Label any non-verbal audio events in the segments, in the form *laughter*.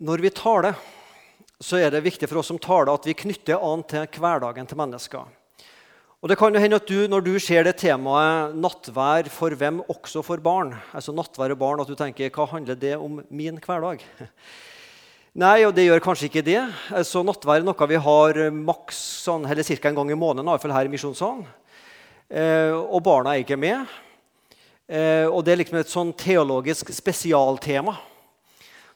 Når vi taler, så er det viktig for oss som taler, at vi knytter an til hverdagen til mennesker. Og det kan jo hende at du, Når du ser det temaet 'nattvær for hvem, også for barn', altså nattvær og barn, at du tenker 'hva handler det om min hverdag'? *laughs* Nei, og det gjør kanskje ikke det. Altså, nattvær er noe vi har maks sånn, eller ca. en gang i måneden, i hvert fall her i Misjonssalen. Eh, og barna er ikke med. Eh, og det er liksom et sånn teologisk spesialtema.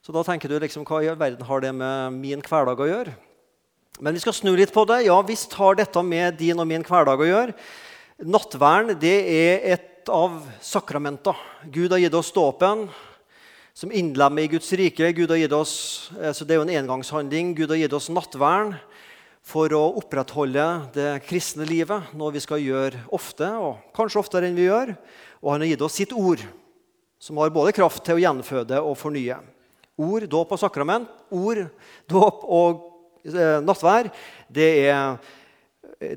Så da tenker du liksom, hva i verden har det med min hverdag å gjøre? Men vi skal snu litt på det. Ja visst har dette med din og min hverdag å gjøre. Nattvern det er et av sakramenta. Gud har gitt oss dåpen som innlemmer i Guds rike. Gud har gitt oss, så Det er jo en engangshandling. Gud har gitt oss nattvern for å opprettholde det kristne livet, noe vi skal gjøre ofte, og kanskje oftere enn vi gjør. Og han har gitt oss sitt ord, som har både kraft til å gjenføde og fornye. Ord, dåp og sakrament. Ord, dåp og eh, nattvær. Det er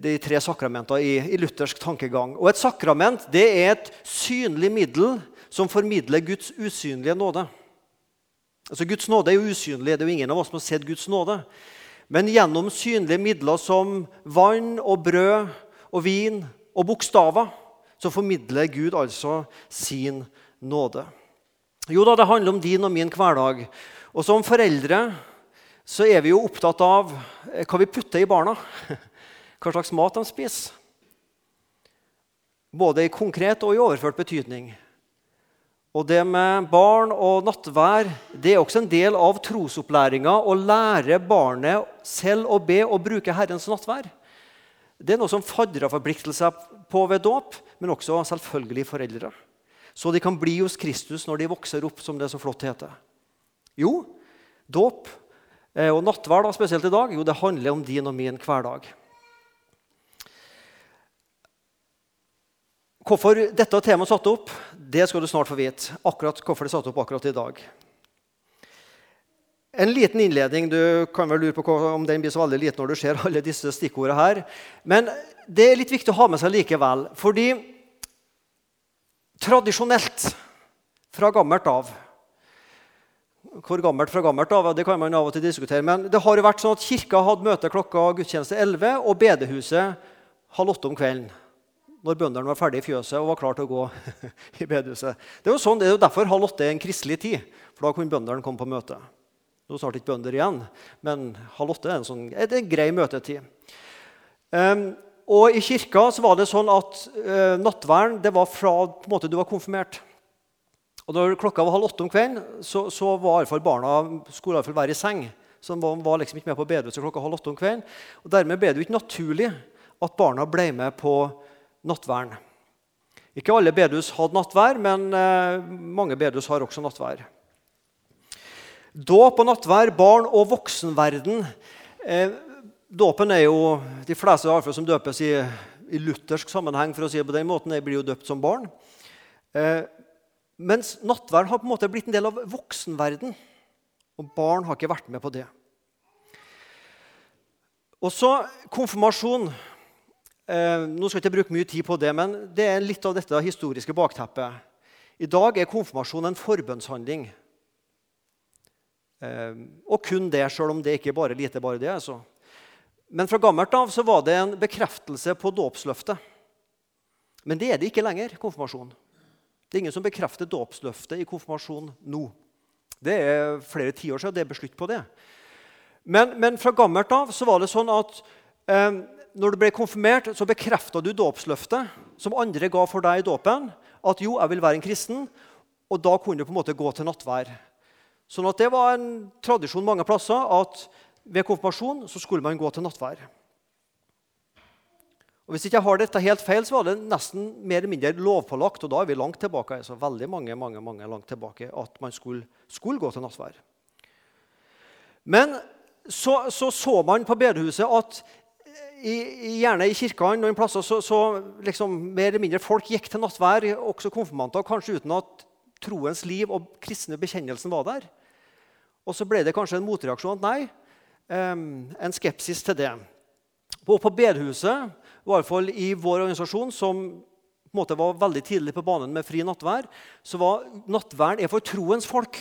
de tre sakramentene i, i, luthersk tankegang. Og Et sakrament det er et synlig middel som formidler Guds usynlige nåde. Altså Guds nåde er jo usynlig. Det er jo ingen av oss som har sett Guds nåde. Men gjennom synlige midler som vann og brød og vin og bokstaver så formidler Gud altså sin nåde. Jo da, det handler om din og min hverdag. Og som foreldre så er vi jo opptatt av eh, hva vi putter i barna. *laughs* Hva slags mat de spiser. Både i konkret og i overført betydning. Og det med barn og nattvær det er også en del av trosopplæringa å lære barnet selv å be og bruke Herrens nattvær. Det er noe som fadderforpliktelser på ved dåp, men også selvfølgelig foreldre så de kan bli hos Kristus når de vokser opp, som det så flott heter? Jo, dåp eh, og nattverd, spesielt i dag, jo, det handler om din og min hverdag. Hvorfor dette temaet satt opp, det skal du snart få vite. Akkurat hvorfor det satt opp akkurat i dag. En liten innledning. Du kan vel lure på om den blir så veldig liten når du ser alle disse stikkordene her. Men det er litt viktig å ha med seg likevel. fordi Tradisjonelt, fra gammelt av Hvor gammelt fra gammelt av, det kan man av og til diskutere. Men det har jo vært sånn at kirka hadde møte klokka gudstjeneste 11, og bedehuset halv åtte om kvelden. Når bøndene var ferdig i fjøset og var klar til å gå *laughs* i bedehuset. Det er jo sånn, det er jo derfor halv åtte er en kristelig tid. For da kunne bøndene komme på møte. Nå er snart ikke bønder igjen, men halv åtte er en, sånn, er en grei møtetid. Um, og I kirka så var det sånn at eh, nattverden det var fra på en måte, du var konfirmert. Og når klokka var halv åtte om kvelden, så, så var i fall barna skulle i alle fall være i seng. Så de var, var liksom ikke med på bedehuset klokka halv åtte om kvelden. Og Dermed ble det jo ikke naturlig at barna ble med på nattverden. Ikke alle bedehus hadde nattvær, men eh, mange bedehus har også nattvær. Dåp og nattvær, barn og voksenverden eh, Dåpen er jo De fleste iallfall som døpes i, i, luthersk sammenheng, for å si det på den måten, de blir jo døpt som barn. Eh, mens nattverden har på en måte blitt en del av voksenverden. Og barn har ikke vært med på det. Og så konfirmasjon. Eh, nå skal jeg ikke bruke mye tid på det, men det er litt av dette historiske bakteppet. I dag er konfirmasjon en forbønnshandling. Eh, og kun det, sjøl om det ikke bare lite bare det. altså. Men fra gammelt av så var det en bekreftelse på dåpsløftet. Men det er det ikke lenger. konfirmasjon. Det er ingen som bekrefter dåpsløftet i konfirmasjon nå. Det er flere tiår siden det er beslutt på det. Men, men, fra gammelt av så var det sånn at eh, når du ble konfirmert, så bekrefta du dåpsløftet som andre ga for deg i dåpen. At jo, jeg vil være en kristen. Og da kunne du på en måte gå til nattvær. Sånn at Det var en tradisjon mange plasser at ved konfirmasjon så skulle man gå til nattvær. Og Hvis ikke jeg har dette helt feil, så var det nesten mer eller mindre lovpålagt og da er vi langt tilbake, altså veldig mange, mange, mange langt tilbake, at man skulle, skulle gå til nattvær. Men så, så, så man på bedehuset at i, gjerne i kirkene noen plasser så, så liksom, mer eller mindre folk gikk til nattvær, også konfirmanter, kanskje uten at troens liv og kristne bekjennelsen var der. Og så ble det kanskje en motreaksjon at nei, en skepsis til det. Og på bedehuset, i hvert fall i vår organisasjon, som på en måte var veldig tidlig på banen med fri nattvær, så var nattværen er for troens folk.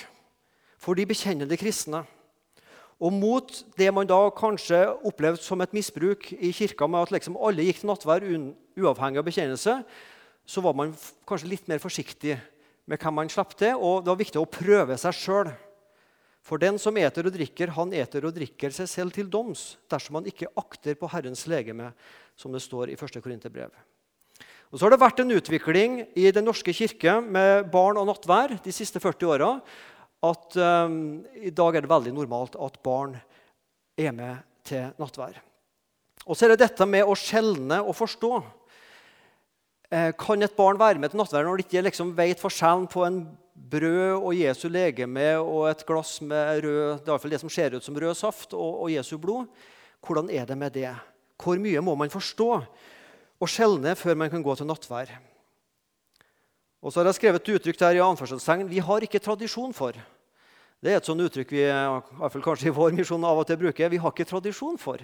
For de bekjennende kristne. Og mot det man da kanskje opplevde som et misbruk i kirka, med at liksom alle gikk til nattvær uavhengig av bekjennelse, så var man kanskje litt mer forsiktig med hvem man slapp til. Og det var viktig å prøve seg sjøl. For den som eter og drikker, han eter og drikker seg selv til doms dersom han ikke akter på Herrens legeme, som det står i 1. Korinterbrev. Og så har det vært en utvikling i Den norske kirke med barn og nattvær de siste 40 åra at um, i dag er det veldig normalt at barn er med til nattvær. Og så er det dette med å skjelne og forstå. Eh, kan et barn være med til nattvær når de ikke liksom vet forskjellen på en brød og Jesu legeme og et glass med rød, det, er det som ser ut som rød saft, og, og Jesu blod? Hvordan er det med det? Hvor mye må man forstå og skjelne før man kan gå til nattvær? Og så har jeg skrevet et uttrykk der i anførselstegn vi har ikke tradisjon for. Det er et sånt uttrykk vi i kanskje i vår misjon av og til bruker. Vi har ikke tradisjon for.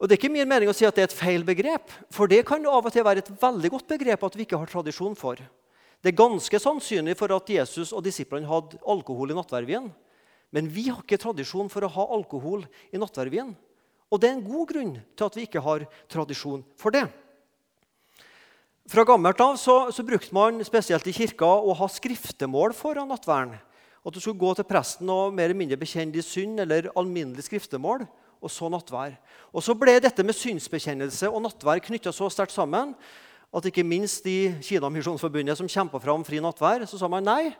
Og Det er ikke min mening å si at det er et feil begrep, for det kan av og til være et veldig godt begrep at vi ikke har tradisjon for. Det er ganske sannsynlig for at Jesus og disiplene hadde alkohol i nattverdvien. Men vi har ikke tradisjon for å ha alkohol i nattverdvien. Og det er en god grunn til at vi ikke har tradisjon for det. Fra gammelt av så, så brukte man spesielt i kirka å ha skriftemål foran nattverden. At du skulle gå til presten og mer eller mindre bekjenne din synd eller alminnelig skriftemål, og så nattvær. Og Så ble dette med synsbekjennelse og nattvær knytta så sterkt sammen at ikke minst i Kina Misjonsforbundet, som kjempa fram fri nattvær, så sa man nei.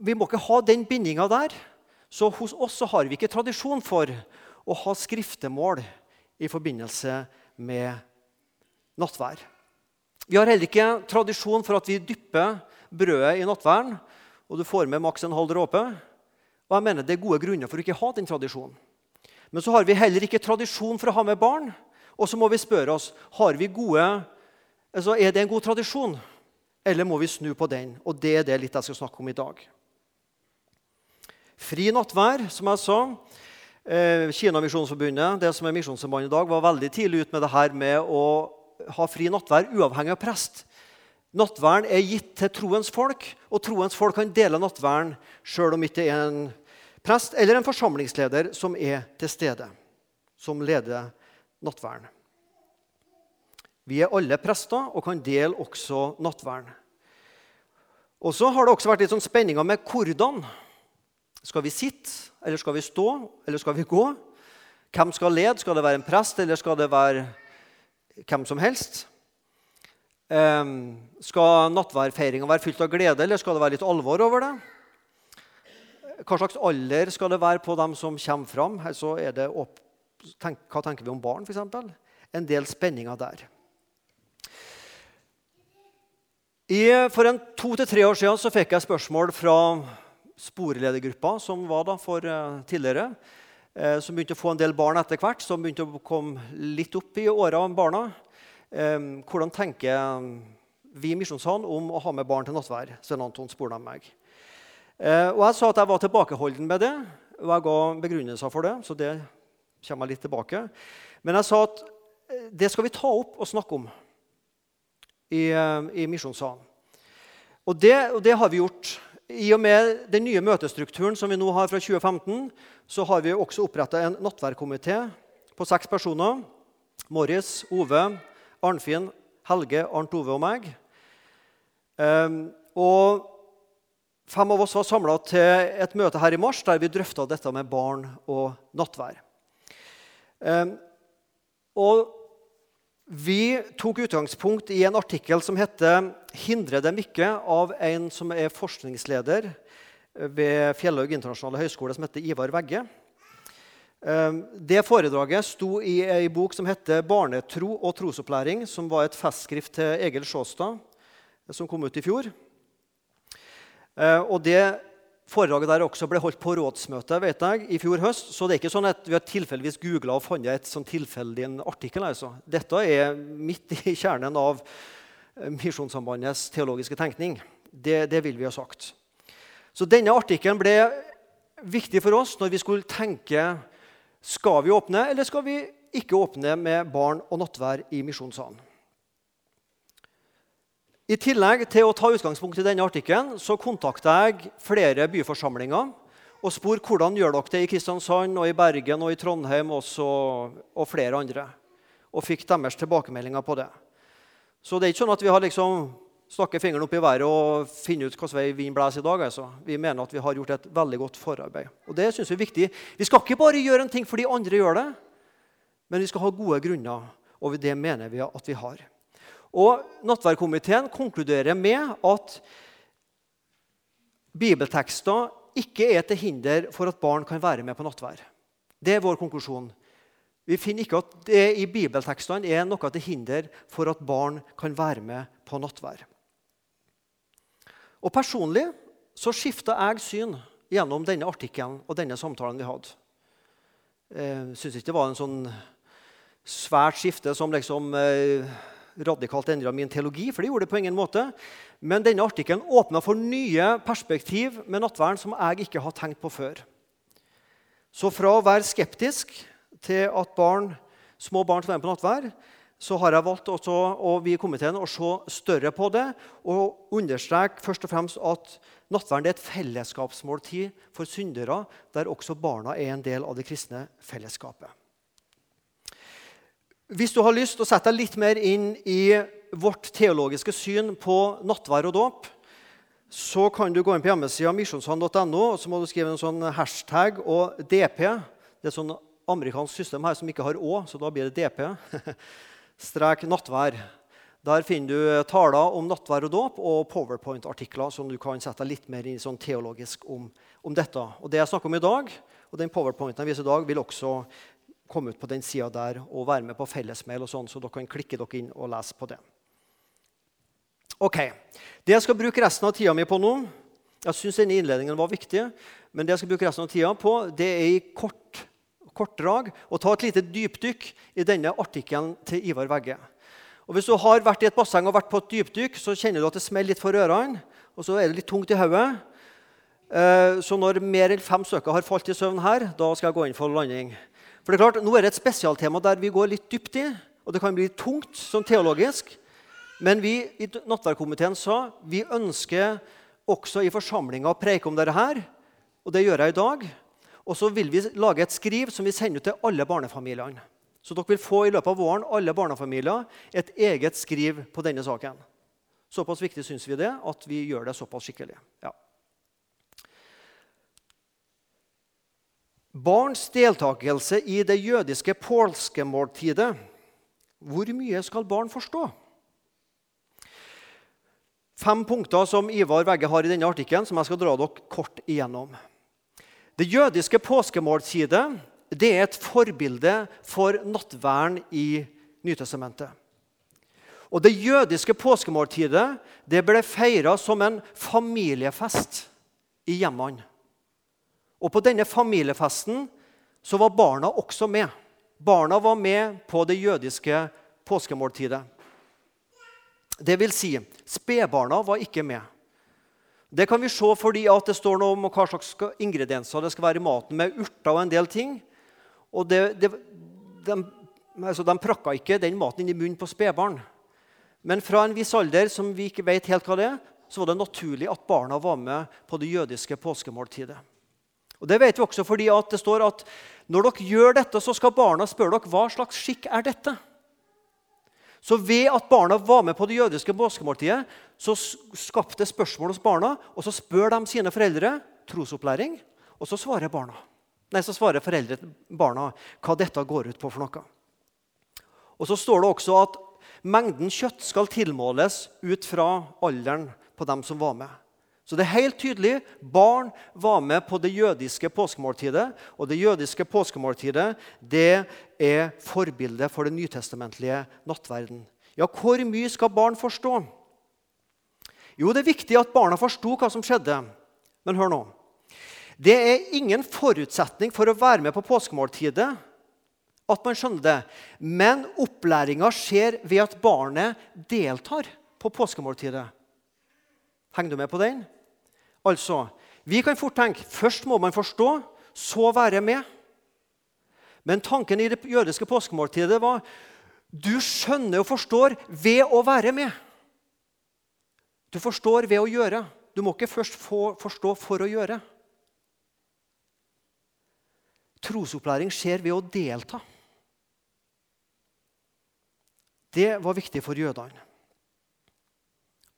Vi må ikke ha den bindinga der. Så hos oss så har vi ikke tradisjon for å ha skriftemål i forbindelse med nattvær. Vi har heller ikke tradisjon for at vi dypper brødet i nattværen, og du får med maks en halv dråpe. Og jeg mener Det er gode grunner for å ikke ha den tradisjonen. Men så har vi heller ikke tradisjon for å ha med barn. Og så må vi spørre oss har vi gode, altså er det en god tradisjon, eller må vi snu på den. Og Det er det litt jeg skal snakke om i dag. Fri nattvær, som jeg sa. Eh, Kina Misjonsforbundet det som er misjonssambandet i dag, var veldig tidlig ut med det her med å ha fri nattvær uavhengig av prest. Nattværen er gitt til troens folk, og troens folk kan dele nattværen sjøl om ikke en prest eller en forsamlingsleder som er til stede, som leder nattværen. Vi er alle prester og kan dele også nattværen. Og så har det også vært litt sånn spenninger med hvordan. Skal vi sitte, eller skal vi stå, eller skal vi gå? Hvem skal lede? Skal det være en prest, eller skal det være hvem som helst? Um, skal nattværfeiringa være fylt av glede, eller skal det være litt alvor over det? Hva slags alder skal det være på dem som kommer fram? Så er det opp, tenk, hva tenker vi om barn, f.eks.? En del spenninger der. I, for en to til tre år siden så fikk jeg spørsmål fra sporeledergruppa som var da for uh, tidligere. Uh, som begynte å få en del barn etter hvert, som begynte å komme litt opp i åra barna. Uh, hvordan tenker vi i Misjonssalen om å ha med barn til nattvær? Svein Anton spurte meg. Og Jeg sa at jeg var tilbakeholden med det, og jeg ga begrunnelser for det. så det kommer jeg litt tilbake. Men jeg sa at eh, det skal vi ta opp og snakke om i, uh, i Misjonssalen. Og det, og det har vi gjort. I og med den nye møtestrukturen som vi nå har fra 2015, så har vi også oppretta en nattverdkomité på seks personer. Morris, Ove, Arnfinn, Helge, Arnt Ove og meg. Um, og Fem av oss var samla til et møte her i mars der vi drøfta dette med barn og nattvær. Um, og vi tok utgangspunkt i en artikkel som heter 'Hindre dem ikke', av en som er forskningsleder ved Fjellhaug internasjonale høgskole, som heter Ivar Vegge. Ehm, det foredraget sto i ei bok som heter 'Barnetro og trosopplæring', som var et festskrift til Egil Sjåstad, som kom ut i fjor. Ehm, og det foredraget der også ble holdt på rådsmøte vet jeg, i fjor høst. Så det er ikke sånn at vi har tilfeldigvis googla og funnet et sånn tilfeldig artikkel. Altså. Dette er midt i kjernen av eh, Misjonssambandets teologiske tenkning. Det, det vil vi ha sagt. Så denne artikkelen ble viktig for oss når vi skulle tenke skal vi åpne, eller skal vi ikke åpne med barn og nattvær i misjonssalen? I tillegg til å ta utgangspunkt i denne artikkelen så kontakta jeg flere byforsamlinger og spurte hvordan gjør dere det i Kristiansand, og i Bergen og i Trondheim også, og flere andre. Og fikk deres tilbakemeldinger på det. Så det er ikke sånn at vi har liksom stakket fingeren opp i været og finne ut hvilken vei vinden blåser i dag. Altså. Vi mener at vi har gjort et veldig godt forarbeid. Og det synes Vi er viktig. Vi skal ikke bare gjøre en ting fordi andre gjør det, men vi skal ha gode grunner, og det mener vi at vi har. Og Nattverdkomiteen konkluderer med at bibeltekster ikke er til hinder for at barn kan være med på nattverd. Det er vår konklusjon. Vi finner ikke at det i bibeltekstene er noe til hinder for at barn kan være med på nattverd. Og Personlig så skifta jeg syn gjennom denne artikkelen og denne samtalen vi hadde. Jeg eh, syns ikke det var en sånn svært skifte som liksom eh, radikalt endra min teologi, for det gjorde det på ingen måte. Men denne artikkelen åpna for nye perspektiv med nattverden som jeg ikke har tenkt på før. Så fra å være skeptisk til at barn, små barn skal være med på nattverd, så har jeg valgt også, og vi i komiteen å se større på det og understreke først og fremst at nattverden er et fellesskapsmåltid for syndere, der også barna er en del av det kristne fellesskapet. Hvis du har lyst til å sette deg litt mer inn i vårt teologiske syn på nattvær og dåp, så kan du gå inn på hjemmesida misjonshand.no og så må du skrive en sånn hashtag og DP. Det er sånn amerikansk system her som ikke har Å, så da blir det DP. *laughs* strek nattvær. Der finner du taler om nattvær og dåp og powerpoint-artikler som du kan sette litt mer inn sånn teologisk om, om, dette. Og Det jeg snakker om i dag, og den powerpointen jeg viser i dag, vil også komme ut på den sida der og være med på fellesmail, og sånn, så dere kan klikke dere inn og lese på det. Ok, Det jeg skal bruke resten av tida mi på nå Jeg syns denne innledningen var viktig, men det jeg skal bruke resten av tida på, det er i kort kortdrag å ta et lite dypdykk i denne artikkelen til Ivar Vegge. Og Hvis du har vært i et basseng og vært på et dypdykk, så kjenner du at det smeller litt for ørene. Og så er det litt tungt i hodet. Eh, så når mer enn fem stykker har falt i søvn her, da skal jeg gå inn for landing. For det er klart, Nå er det et spesialtema der vi går litt dypt i, og det kan bli tungt sånn teologisk. Men vi i nattverdkomiteen sa vi ønsker også i forsamlinga å preike om dette her. Og det gjør jeg i dag. Og så vil vi lage et skriv som vi sender ut til alle barnefamiliene. Så dere vil få i løpet av våren alle barnefamilier et eget skriv på denne saken. Såpass viktig syns vi det at vi gjør det såpass skikkelig. Ja. Barns deltakelse i det jødiske påskemåltidet. Hvor mye skal barn forstå? Fem punkter som Ivar Vegge har i denne artikkelen, som jeg skal dra dere kort igjennom. Det jødiske påskemåltidet det er et forbilde for nattverden i Nytestamentet. Og Det jødiske påskemåltidet det ble feira som en familiefest i hjemmene. Og På denne familiefesten så var barna også med. Barna var med på det jødiske påskemåltidet. Det vil si, spedbarna var ikke med. Det kan vi se fordi det står noe om hva slags ingredienser det skal være i maten, med urter og en del ting. Og det, det, de, altså de prakka ikke den maten inn i munnen på spedbarn. Men fra en viss alder, som vi ikke vet helt hva det er, så var det naturlig at barna var med på det jødiske påskemåltidet. Og Det vet vi også fordi at det står at når dere gjør dette, så skal barna spørre dere hva slags skikk er dette. Så ved at barna var med på det jødiske påskemåltidet, så skapte det spørsmål hos barna, og så spør de sine foreldre trosopplæring, og så svarer barna. Nei, så svarer foreldre barna hva dette går ut på for noe. Og så står det også at mengden kjøtt skal tilmåles ut fra alderen på dem som var med. Så det er helt tydelig barn var med på det jødiske påskemåltidet. Og det jødiske påskemåltidet det er forbildet for den nytestamentlige nattverden. Ja, hvor mye skal barn forstå? Jo, det er viktig at barna forsto hva som skjedde. Men hør nå. Det er ingen forutsetning for å være med på påskemåltidet at man skjønner det. Men opplæringa skjer ved at barnet deltar på påskemåltidet. Henger du med på den? Altså, Vi kan fort tenke først må man forstå, så være med. Men tanken i det jødiske påskemåltidet var du skjønner og forstår ved å være med. Du forstår ved å gjøre. Du må ikke først få, forstå for å gjøre. trosopplæring skjer ved å delta. Det var viktig for jødene.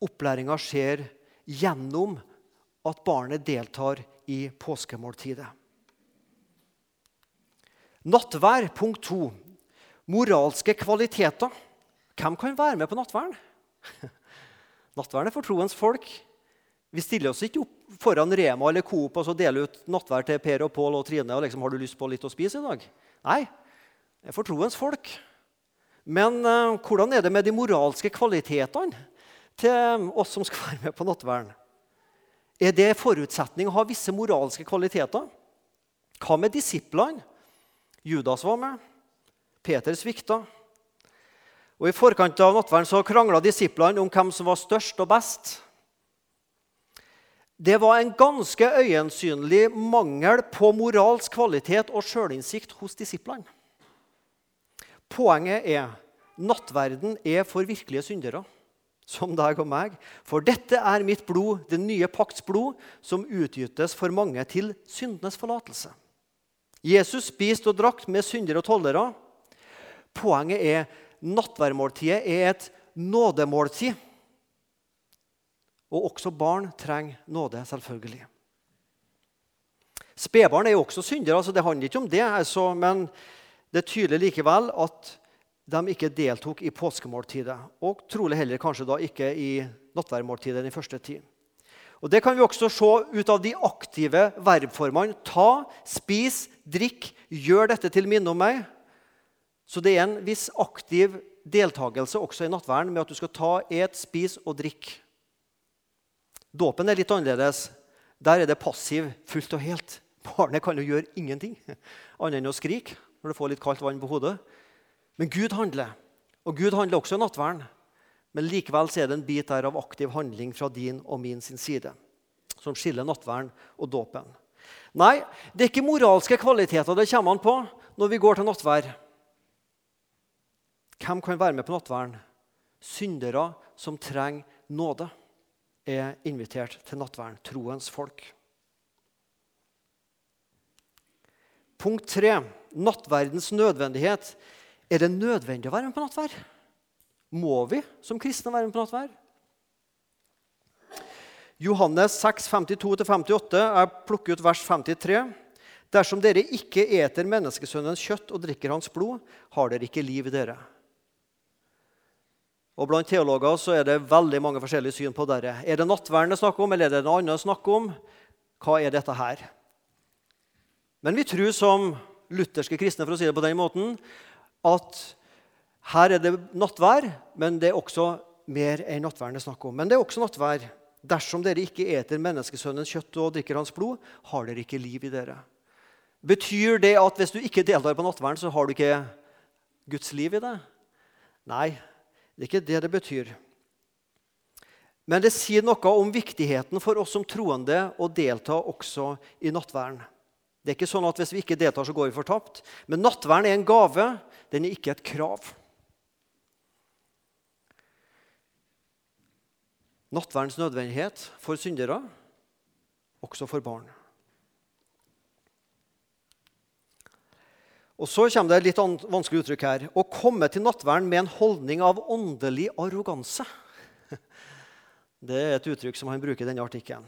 Opplæringa skjer gjennom at barnet deltar i påskemåltidet. Nattvær, punkt to. Moralske kvaliteter. Hvem kan være med på nattværen? *laughs* Nattværen er for troens folk. Vi stiller oss ikke opp foran Rema eller Coop og så deler ut nattvær til Per og Pål og Trine. og liksom, har du lyst på litt å spise i dag? Nei, det er for troens folk. Men uh, hvordan er det med de moralske kvalitetene til oss som skal være med på nattværen? Er det forutsetning å ha visse moralske kvaliteter? Hva med disiplene? Judas var med. Peter svikta. Og I forkant av nattverden så krangla disiplene om hvem som var størst og best. Det var en ganske øyensynlig mangel på moralsk kvalitet og sjølinnsikt hos disiplene. Poenget er nattverden er for virkelige syndere, som deg og meg. For dette er mitt blod, det nye pakts blod, som utgytes for mange til syndenes forlatelse. Jesus spiste og drakk med syndere og tollere. Poenget er nattverdmåltidet er et nådemåltid. Og også barn trenger nåde, selvfølgelig. Spedbarn er jo også syndere, altså det handler ikke om det. Altså, men det er tydelig likevel at de ikke deltok i påskemåltidet. Og trolig heller kanskje da ikke i nattverdmåltidet den første tid. Og Det kan vi også se ut av de aktive verbformene. Ta, spis, drikk, gjør dette til minne om meg. Så det er en viss aktiv deltakelse også i nattverden med at du skal ta, et, spis og drikke. Dåpen er litt annerledes. Der er det passiv fullt og helt. Barnet kan jo gjøre ingenting annet enn å skrike når du får litt kaldt vann på hodet. Men Gud handler. Og Gud handler også i nattverden. Men likevel er det en bit der av aktiv handling fra din og min sin side som skiller nattverden og dåpen. Nei, det er ikke moralske kvaliteter det kommer an på når vi går til nattverd. Hvem kan være med på nattverden? Syndere som trenger nåde, er invitert til nattverden. Troens folk. Punkt tre nattverdens nødvendighet. Er det nødvendig å være med på nattverd? Må vi som kristne være med på nattverd? Johannes 6, 52-58. Jeg plukker ut vers 53. Dersom dere ikke eter menneskesønnens kjøtt og drikker hans blod, har dere ikke liv i dere. Og Blant teologer så er det veldig mange forskjellige syn på dette. Er det nattverden det er snakk om, eller er det noe annet snakk om? Hva er dette her? Men vi tror som lutherske kristne for å si det på den måten, at her er det nattvær, men det er også mer enn nattværen det er snakk om. Men det er også nattvær. Dersom dere ikke eter menneskesønnens kjøtt og drikker hans blod, har dere ikke liv i dere. Betyr det at hvis du ikke deltar på nattverden, så har du ikke Guds liv i det? Nei, det er ikke det det betyr. Men det sier noe om viktigheten for oss som troende å delta også i nattverden. Det er ikke sånn at Hvis vi ikke deltar, så går vi fortapt. Men nattverden er en gave. Den er ikke et krav. Nattverdens nødvendighet for syndere, også for barn. Og Så kommer det et litt vanskelig uttrykk her. Å komme til nattverden med en holdning av åndelig arroganse. *laughs* Det er et uttrykk som han bruker i denne artikkelen.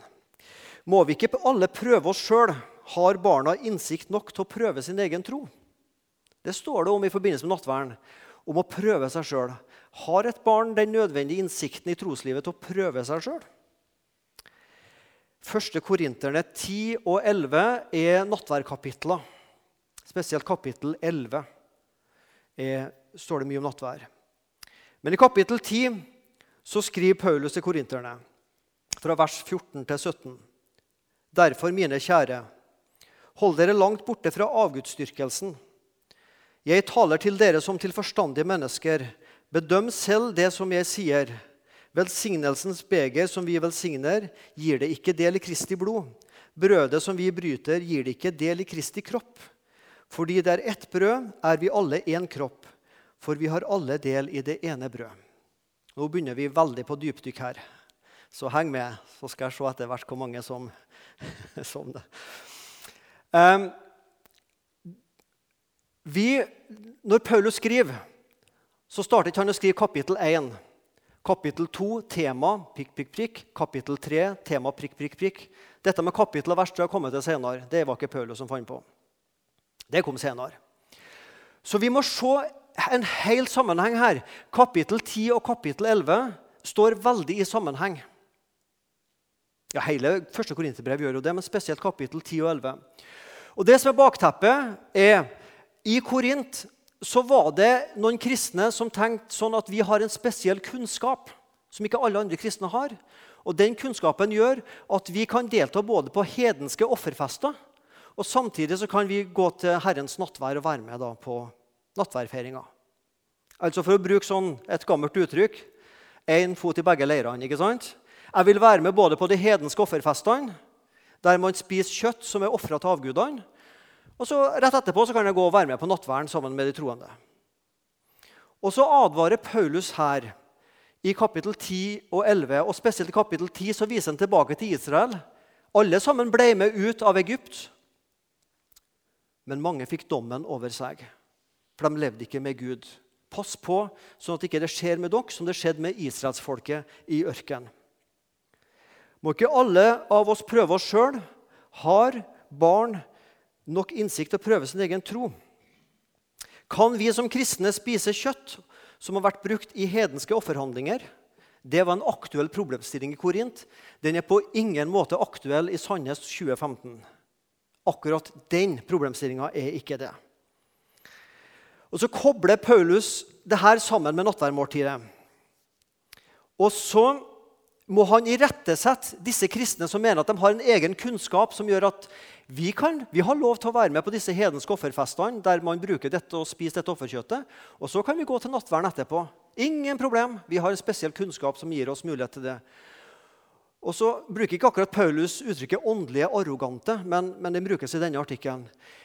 Må vi ikke alle prøve oss sjøl? Har barna innsikt nok til å prøve sin egen tro? Det står det om i forbindelse med nattverden. Om å prøve seg sjøl. Har et barn den nødvendige innsikten i troslivet til å prøve seg sjøl? Første Korinterne 10 og 11 er nattværkapitler. Spesielt kapittel 11 er, står det mye om nattvær. Men i kapittel 10 så skriver Paulus til korinterne, fra vers 14 til 17.: Derfor, mine kjære, hold dere langt borte fra avgudsdyrkelsen. Jeg taler til dere som til forstandige mennesker. Bedøm selv det som jeg sier. Velsignelsens beger som vi velsigner, gir det ikke del i Kristi blod. Brødet som vi bryter, gir det ikke del i Kristi kropp. Fordi det er ett brød, er vi alle én kropp, for vi har alle del i det ene brød. Nå begynner vi veldig på dypdykk her, så heng med, så skal jeg se etter hvert hvor mange som, *laughs* som det. Um, Vi, når Paulus skriver, så starter ikke han å skrive kapittel 1. Kapittel 2, tema prikk, prikk, prikk. Kapittel 3, tema prikk, prikk, prikk. Dette med kapittel og vers har kommet til senere. Det var ikke Paulus som fant på. Det kom senere. Så vi må se en hel sammenheng her. Kapittel 10 og kapittel 11 står veldig i sammenheng. Ja, Hele første Korinterbrev gjør jo det, men spesielt kapittel 10 og 11. Og Det som er bakteppet, er i Korint så var det noen kristne som tenkte sånn at vi har en spesiell kunnskap som ikke alle andre kristne har. Og Den kunnskapen gjør at vi kan delta både på hedenske offerfester, og samtidig så kan vi gå til Herrens nattvær og være med da på nattværfeiringa. Altså For å bruke sånn et gammelt uttrykk én fot i begge leirene. ikke sant? Jeg vil være med både på de hedenske offerfestene, der man spiser kjøtt som er ofra til avgudene, og så Rett etterpå så kan jeg gå og være med på nattverden sammen med de troende. Og så advarer Paulus her i kapittel 10 og 11, og spesielt i kapittel 10 så viser han tilbake til Israel. Alle sammen ble med ut av Egypt, men mange fikk dommen over seg. For de levde ikke med Gud. Pass på sånn at det ikke skjer med dere som det skjedde med israelsfolket i ørkenen. Må ikke alle av oss prøve oss sjøl? Har barn nok innsikt til å prøve sin egen tro? Kan vi som kristne spise kjøtt som har vært brukt i hedenske offerhandlinger? Det var en aktuell problemstilling i Korint. Den er på ingen måte aktuell i Sandnes 2015. Akkurat den problemstillinga er ikke det. Og Så kobler Paulus det her sammen med nattverdmåltidet. Og så må han irettesette disse kristne som mener at de har en egen kunnskap som gjør at vi, kan, vi har lov til å være med på disse hedenske offerfestene der man bruker dette og spiser dette offerkjøttet. Og så kan vi gå til nattverden etterpå. Ingen problem. Vi har en spesiell kunnskap som gir oss mulighet til det. Og så bruker ikke akkurat Paulus uttrykket 'åndelige arrogante', men, men den brukes i denne artikkelen.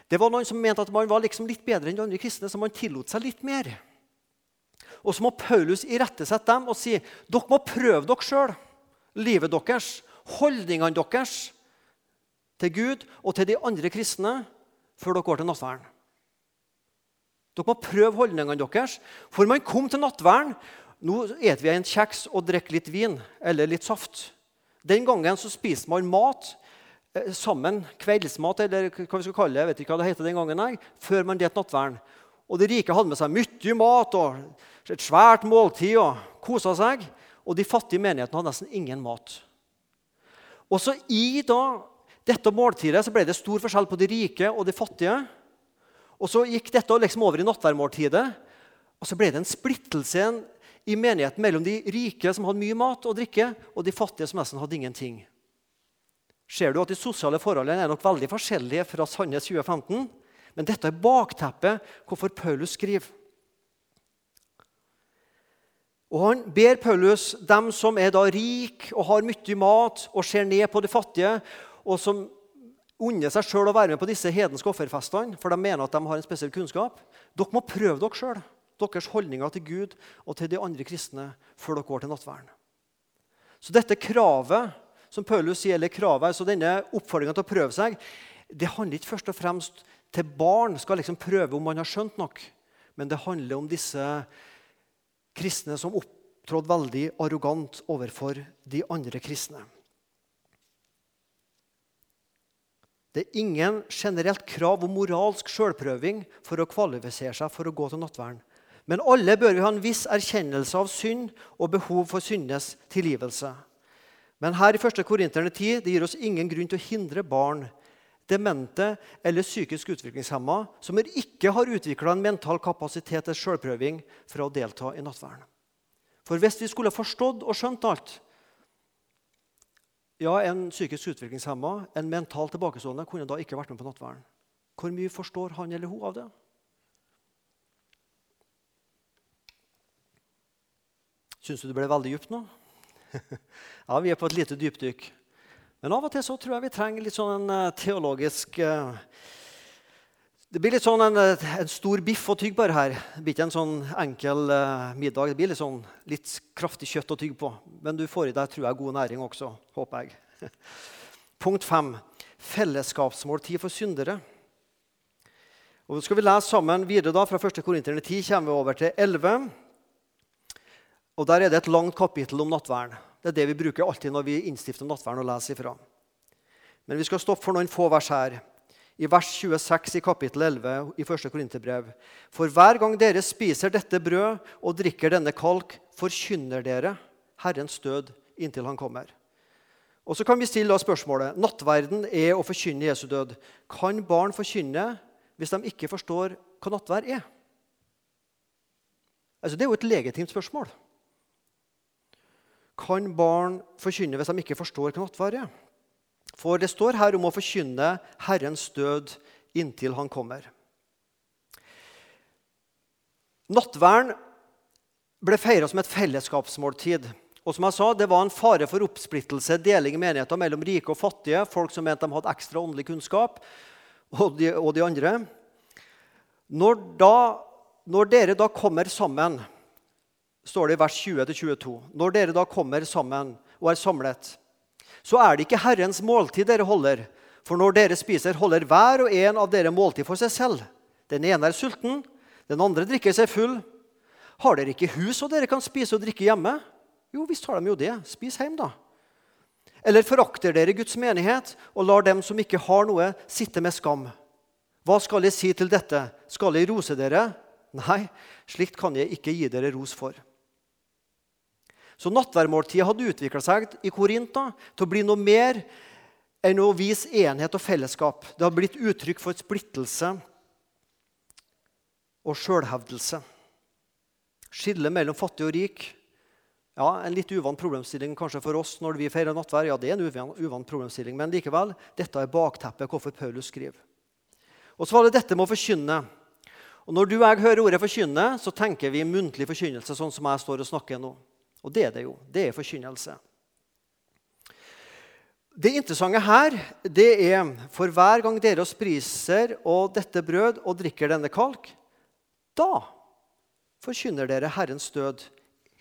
Det var noen som mente at man var liksom litt bedre enn de andre kristne, så man tillot seg litt mer. Og så må Paulus irettesette dem og si dere må prøve dere sjøl. Livet deres, holdningene deres til Gud og til de andre kristne før dere går til nattverden. Dere må prøve holdningene deres. For man kom til nattverden Nå spiser vi en kjeks og drikker litt vin eller litt saft. Den gangen så spiste man mat eh, sammen, kveldsmat eller hva vi skal kalle det, jeg vet ikke hva det heter den gangen, jeg, før man delte nattverden. Og De rike hadde med seg mye mat og et svært måltid og kosa seg. Og de fattige menighetene hadde nesten ingen mat. Og så I da dette måltidet så ble det stor forskjell på de rike og de fattige. Og Så gikk dette liksom over i nattverdmåltidet. Og så ble det en splittelse i menigheten mellom de rike som hadde mye mat og drikke, og de fattige som nesten hadde ingenting. Ser du at De sosiale forholdene er nok veldig forskjellige fra Sandnes 2015. Men dette er bakteppet hvorfor Paulus skriver. Og Han ber Paulus, dem som er da rik og har mye mat og ser ned på de fattige, og som unner seg sjøl å være med på disse hedenske offerfestene, for de mener at de har en spesiell kunnskap, dere må prøve dere sjøl, deres holdninger til Gud og til de andre kristne, før dere går til nattverden. Så dette kravet som Paulus sier, eller kravet, altså denne oppfordringa til å prøve seg, det handler ikke først og fremst til barn skal liksom prøve om man har skjønt nok, men det handler om disse kristne som opptrådte veldig arrogant overfor de andre kristne. Det er ingen generelt krav om moralsk sjølprøving for å kvalifisere seg for å gå til nattverden. Men alle bør vi ha en viss erkjennelse av synd og behov for syndenes tilgivelse. Men her i 1. Korinterne 10 det gir oss ingen grunn til å hindre barn, demente eller psykisk utviklingshemma som ikke har utvikla en mental kapasitet til sjølprøving for å delta i nattverden. For hvis vi skulle forstått og skjønt alt ja, En psykisk utviklingshemma, en mental tilbakestående, kunne da ikke vært med på nattverden. Hvor mye forstår han eller hun av det? Syns du det ble veldig dypt nå? *laughs* ja, vi er på et lite dypdykk. Men av og til så tror jeg vi trenger litt sånn en uh, teologisk uh, Det blir litt sånn en, eh, en, stor biff å tygge på her. Det blir ikke en sånn enkel middag. Det blir litt, sånn, litt kraftig kjøtt å tygge på. Men du får i deg tror jeg, god næring også, håper jeg. *laughs* Punkt fem fellesskapsmåltid for syndere. Og skal vi lese sammen videre da, Fra 1. Korinterne 10 kommer vi over til 11. Og Der er det et langt kapittel om nattverden. Det er det vi bruker alltid når vi innstifter nattverden og leser ifra. Men vi skal stoppe for noen få vers her. I vers 26 i kapittel 11 i 1. Korinterbrev. For hver gang dere spiser dette brød og drikker denne kalk, forkynner dere Herrens død inntil han kommer. Og så kan vi stille spørsmålet nattverden er å forkynne Jesu død. Kan barn forkynne hvis de ikke forstår hva nattverd er? Altså, det er jo et legitimt spørsmål. Kan barn forkynne hvis de ikke forstår hva nattverd er? For det står her om å forkynne Herrens død inntil han kommer. Nattverden ble feira som et fellesskapsmåltid. Og som jeg sa, Det var en fare for oppsplittelse, deling i menigheter mellom rike og fattige, folk som mente de hadde ekstra åndelig kunnskap, og de, og de andre. Når, da, når, dere da kommer sammen, står det i vers 20-22 Når dere da kommer sammen og er samlet, så er det ikke Herrens måltid dere holder. For når dere spiser, holder hver og en av dere måltid for seg selv. Den ene er sulten, den andre drikker seg full. Har dere ikke hus så dere kan spise og drikke hjemme? Jo, visst har de jo det. Spis hjem, da. Eller forakter dere Guds menighet og lar dem som ikke har noe, sitte med skam? Hva skal jeg si til dette? Skal jeg rose dere? Nei, slikt kan jeg ikke gi dere ros for. Så nattverdmåltidet hadde utvikla seg i Korinta til å bli noe mer enn å vise enhet og fellesskap. Det hadde blitt uttrykk for splittelse og sjølhevdelse. Skillet mellom fattig og rik ja, En litt uvant problemstilling kanskje for oss når vi feirer nattverd. Ja, det er en uvant, uvant problemstilling, Men likevel, dette er bakteppet hvorfor Paulus skriver. Og så var det dette med å forkynne. Og Når du og jeg hører ordet 'forkynne', så tenker vi muntlig forkynnelse, sånn som jeg står og snakker nå. Og det er det jo. Det er forkynnelse. Det interessante her det er for hver gang dere spiser og dette brød og drikker denne kalk, da forkynner dere Herrens død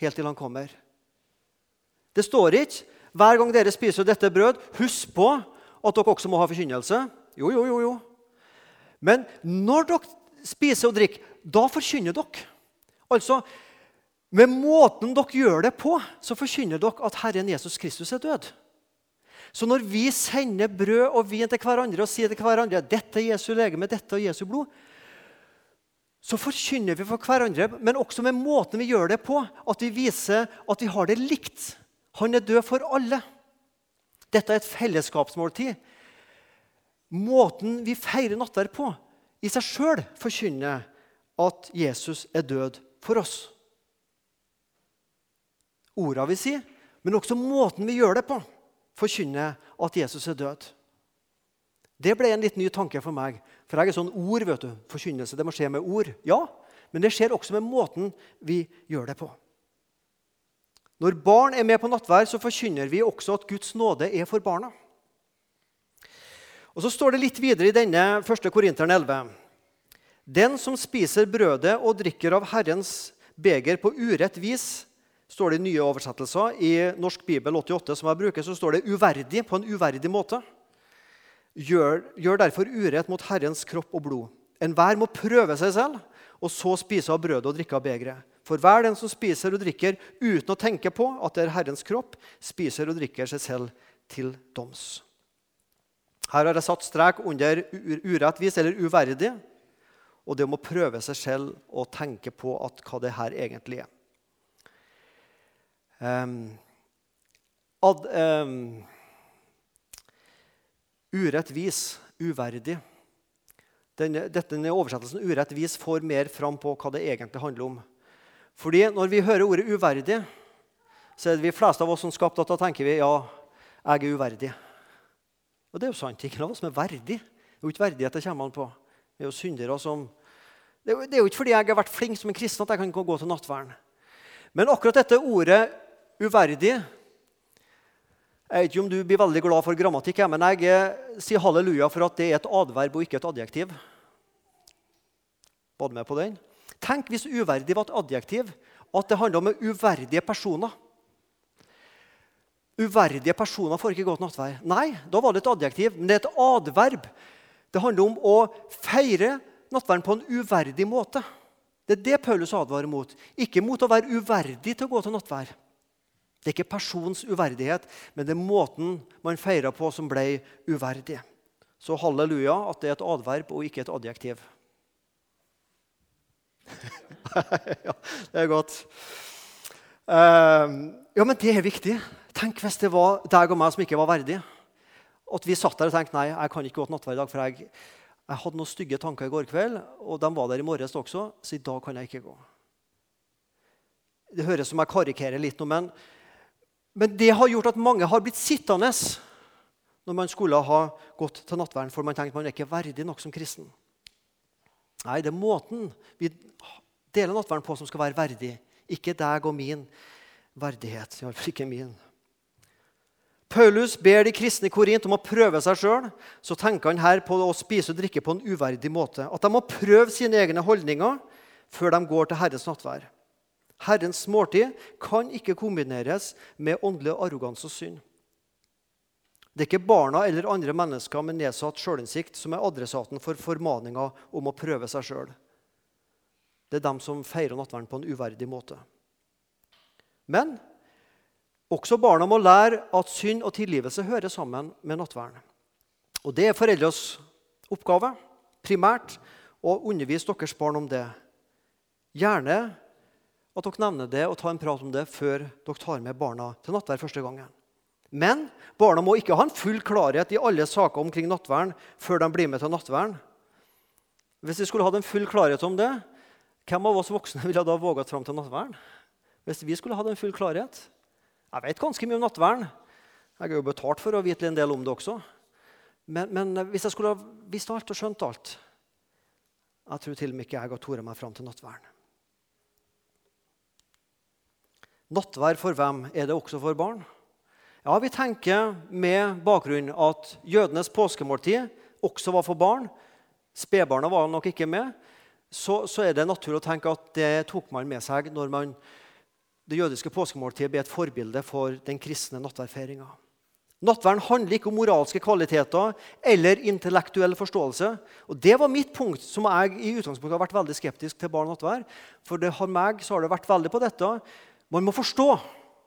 helt til han kommer. Det står ikke hver gang dere spiser dette brød, husk på at dere også må ha forkynnelse. Jo, jo, jo, jo. Men når dere spiser og drikker, da forkynner dere. Altså, med måten dere gjør det på, så forkynner dere at Herren Jesus Kristus er død. Så når vi sender brød og vin til hverandre og sier til hverandre dette er Jesu legeme, dette er Jesu blod, så forkynner vi for hverandre, men også med måten vi gjør det på, at vi viser at vi har det likt. Han er død for alle. Dette er et fellesskapsmåltid. Måten vi feirer nattverd på, i seg sjøl forkynner at Jesus er død for oss. Orda vi sier, men også måten vi gjør det på, forkynner at Jesus er død. Det ble en litt ny tanke for meg. For jeg er sånn ord, vet du. Forkynnelse det må skje med ord. Ja, men det skjer også med måten vi gjør det på. Når barn er med på nattvær, så forkynner vi også at Guds nåde er for barna. Og Så står det litt videre i denne 1. Korinteren 11. Den som spiser brødet og drikker av Herrens beger på urett vis, står det i nye oversettelser. I Norsk bibel 88 som jeg bruker, så står det 'uverdig' på en uverdig måte. Gjør, gjør derfor urett mot Herrens kropp og blod. Enhver må prøve seg selv, og så spise av brødet og drikke av begeret. For hver den som spiser og drikker uten å tenke på at det er Herrens kropp, spiser og drikker seg selv til doms. Her har jeg satt strek under urettvis eller uverdig, og det å prøve seg selv og tenke på hva det her egentlig er. Um, ad, um, urettvis, uverdig. Denne, denne oversettelsen urettvis får mer fram på hva det egentlig handler om. Fordi når vi hører ordet 'uverdig', så er det vi fleste av oss som skapte at da tenker vi ja, jeg er uverdig. Og det er jo sant. Ingen av oss som er verdig. Det er jo ikke verdighet det kommer an på. Vi er jo syndere som det det er jo ikke fordi jeg har vært flink som en kristen at jeg kan gå til nattverden. Men akkurat dette ordet 'uverdig' Jeg vet ikke om du blir veldig glad for grammatikk, men jeg eh, sier halleluja for at det er et adverb og ikke et adjektiv. Du med på den? Tenk hvis uverdig var et adjektiv, at det handla om uverdige personer. Uverdige personer får ikke til nattverd. Nei, da var det et adjektiv, men det er et adverb. Det handler om å feire nattverden på en uverdig måte. Det er det Paulus advarer mot. Ikke mot å være uverdig til å gå til nattvær. Det er ikke persons uverdighet, men det er måten man feirer på, som ble uverdig. Så halleluja at det er et adverb og ikke et adjektiv. *laughs* ja, det er godt. Uh, ja, men det er viktig. Tenk hvis det var deg og meg som ikke var verdig. At vi satt der og tenkte nei, jeg kan ikke gå til nattverd i dag, for jeg, jeg, hadde noen stygge tanker i går kveld, og de var der i morges også, så i dag kan jeg ikke gå. Det høres som jeg karikerer litt nå, men, men det har gjort at mange har blitt sittende når man skulle ha gått til nattverden, for man tenkte man er ikke verdig nok som kristen. Nei, det er måten vi deler nattverden på, som skal være verdig. Ikke deg og min verdighet. Iallfall ikke min. Paulus ber de kristne i Korint om å prøve seg sjøl. Så tenker han her på å spise og drikke på en uverdig måte. At de må prøve sine egne holdninger før de går til Herres nattvær. Herrens måltid kan ikke kombineres med åndelig arroganse og synd. Det er ikke barna eller andre mennesker med nedsatt sjølinnsikt som er adressaten for formaninga om å prøve seg sjøl. Det er dem som feirer nattverden på en uverdig måte. Men også barna må lære at synd og tilgivelse hører sammen med nattverden. Og Det er foreldres oppgave primært å undervise deres barn om det. Gjerne at dere nevner det og tar en prat om det før dere tar med barna til nattverd første gangen. Men barna må ikke ha en full klarhet i alle saker omkring nattverden før de blir med til nattverden. Hvis vi skulle hatt en full klarhet om det, hvem av oss voksne *laughs* ville da våget fram til nattverden? Hvis vi skulle hatt en full klarhet? Jeg vet ganske mye om nattverden. Jeg er jo betalt for å vite en del om det også. Men, men hvis jeg skulle ha visst alt og skjønt alt Jeg tror til og med ikke jeg har tort meg fram til nattverden. Nattverd for hvem? Er det også for barn? Ja, Vi tenker med bakgrunn at jødenes påskemåltid også var for barn. Spedbarna var nok ikke med. Så, så, er det naturlig å tenke at det tok man med seg når man, det jødiske påskemåltidet ble et forbilde for den kristne nattverdfeiringa. Nattverden handler ikke om moralske kvaliteter eller intellektuell forståelse. Og Det var mitt punkt, som jeg i utgangspunktet har vært veldig skeptisk til barn nattverd. For det har meg så har det vært veldig på dette. Man må forstå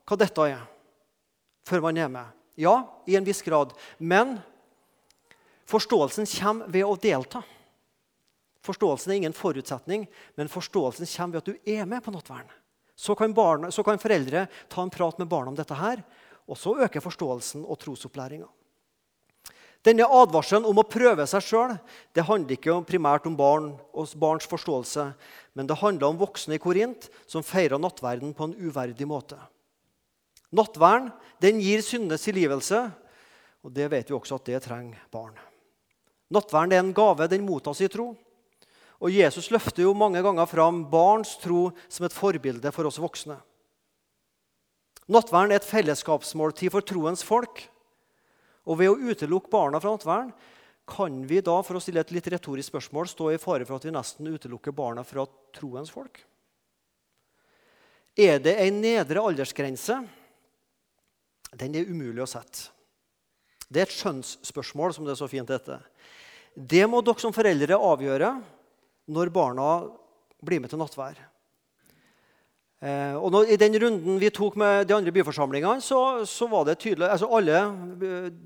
hva dette er før man er med. Ja, i en viss grad. Men forståelsen kommer ved å delta. Forståelsen er ingen forutsetning, men forståelsen kommer ved at du er med på nattverden. Så kan, barna, så kan foreldre ta en prat med barna om dette her, og så øker forståelsen og trosopplæringa. Denne advarselen om å prøve seg sjøl handler ikke primært om barn og barns forståelse, men det handler om voksne i Korint som feirer nattverden på en uverdig måte. Nattverden den gir syndenes tilgivelse, og det vet vi også at det trenger barn. Nattverden er en gave, den mottas i tro. Og Jesus løfter jo mange ganger fram barns tro som et forbilde for oss voksne. Nattverden er et fellesskapsmåltid for troens folk. Og ved å utelukke barna fra nattverden kan vi da for å stille et litt retorisk spørsmål, stå i fare for at vi nesten utelukker barna fra troens folk. Er det en nedre aldersgrense den er umulig å sette. Det er et skjønnsspørsmål, som det er så fint heter. Det må dere som foreldre avgjøre når barna blir med til nattvær. Eh, og når, I den runden vi tok med de andre byforsamlingene, så, så var det tydelig altså Alle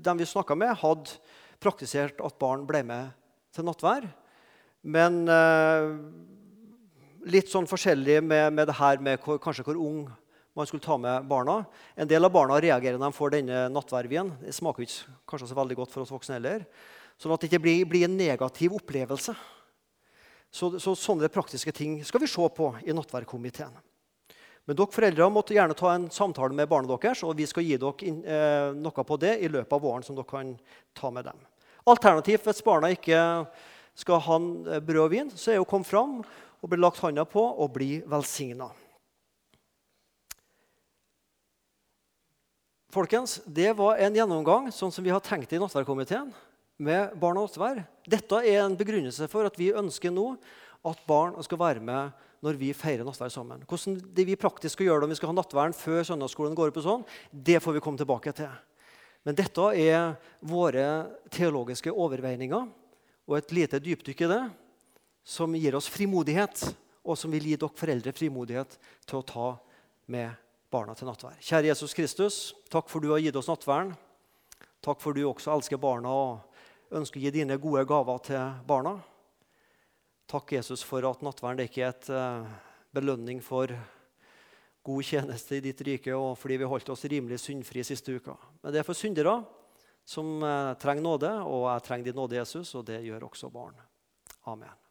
dem vi snakka med, hadde praktisert at barn ble med til nattvær. Men eh, litt sånn forskjellig med, med det her med hvor, kanskje hvor ung man skulle ta med barna. En del av barna reagerer når de får denne nattværvien. Det smaker ikke kanskje så veldig godt for oss voksne heller. Sånn at det ikke blir, blir en negativ opplevelse. Så, så, Sånne praktiske ting skal vi se på i nattverdkomiteen. Men dere foreldre måtte gjerne ta en samtale med barna deres, og vi skal gi dere eh, noe på det i løpet av våren som dere kan ta med dem. Alternativt, hvis barna ikke skal ha brød og vin, så er det å komme fram og bli lagt hånda på og bli velsigna. Folkens, Det var en gjennomgang sånn som vi har tenkt i nattverdkomiteen med barn og nattverd. Dette er en begrunnelse for at vi ønsker nå at barn skal være med når vi feirer nattverd sammen. Hvordan det vi praktisk skal gjøre det om vi skal ha nattverden før søndagsskolen går opp, og sånn, det får vi komme tilbake til. Men dette er våre teologiske overveininger og et lite dypdykk i det som gir oss frimodighet, og som vil gi dere foreldre frimodighet til å ta med barna til nattverd. Kjære Jesus Kristus, takk for du har gitt oss nattverden. Takk for du også elsker barna og ønsker å gi dine gode gaver til barna. Takk, Jesus, for at nattverden er et uh, belønning for god tjeneste i ditt rike, og fordi vi holdt oss rimelig syndfrie siste uka. Men det er for syndere som uh, trenger nåde, og jeg trenger din nåde, Jesus, og det gjør også barn. Amen.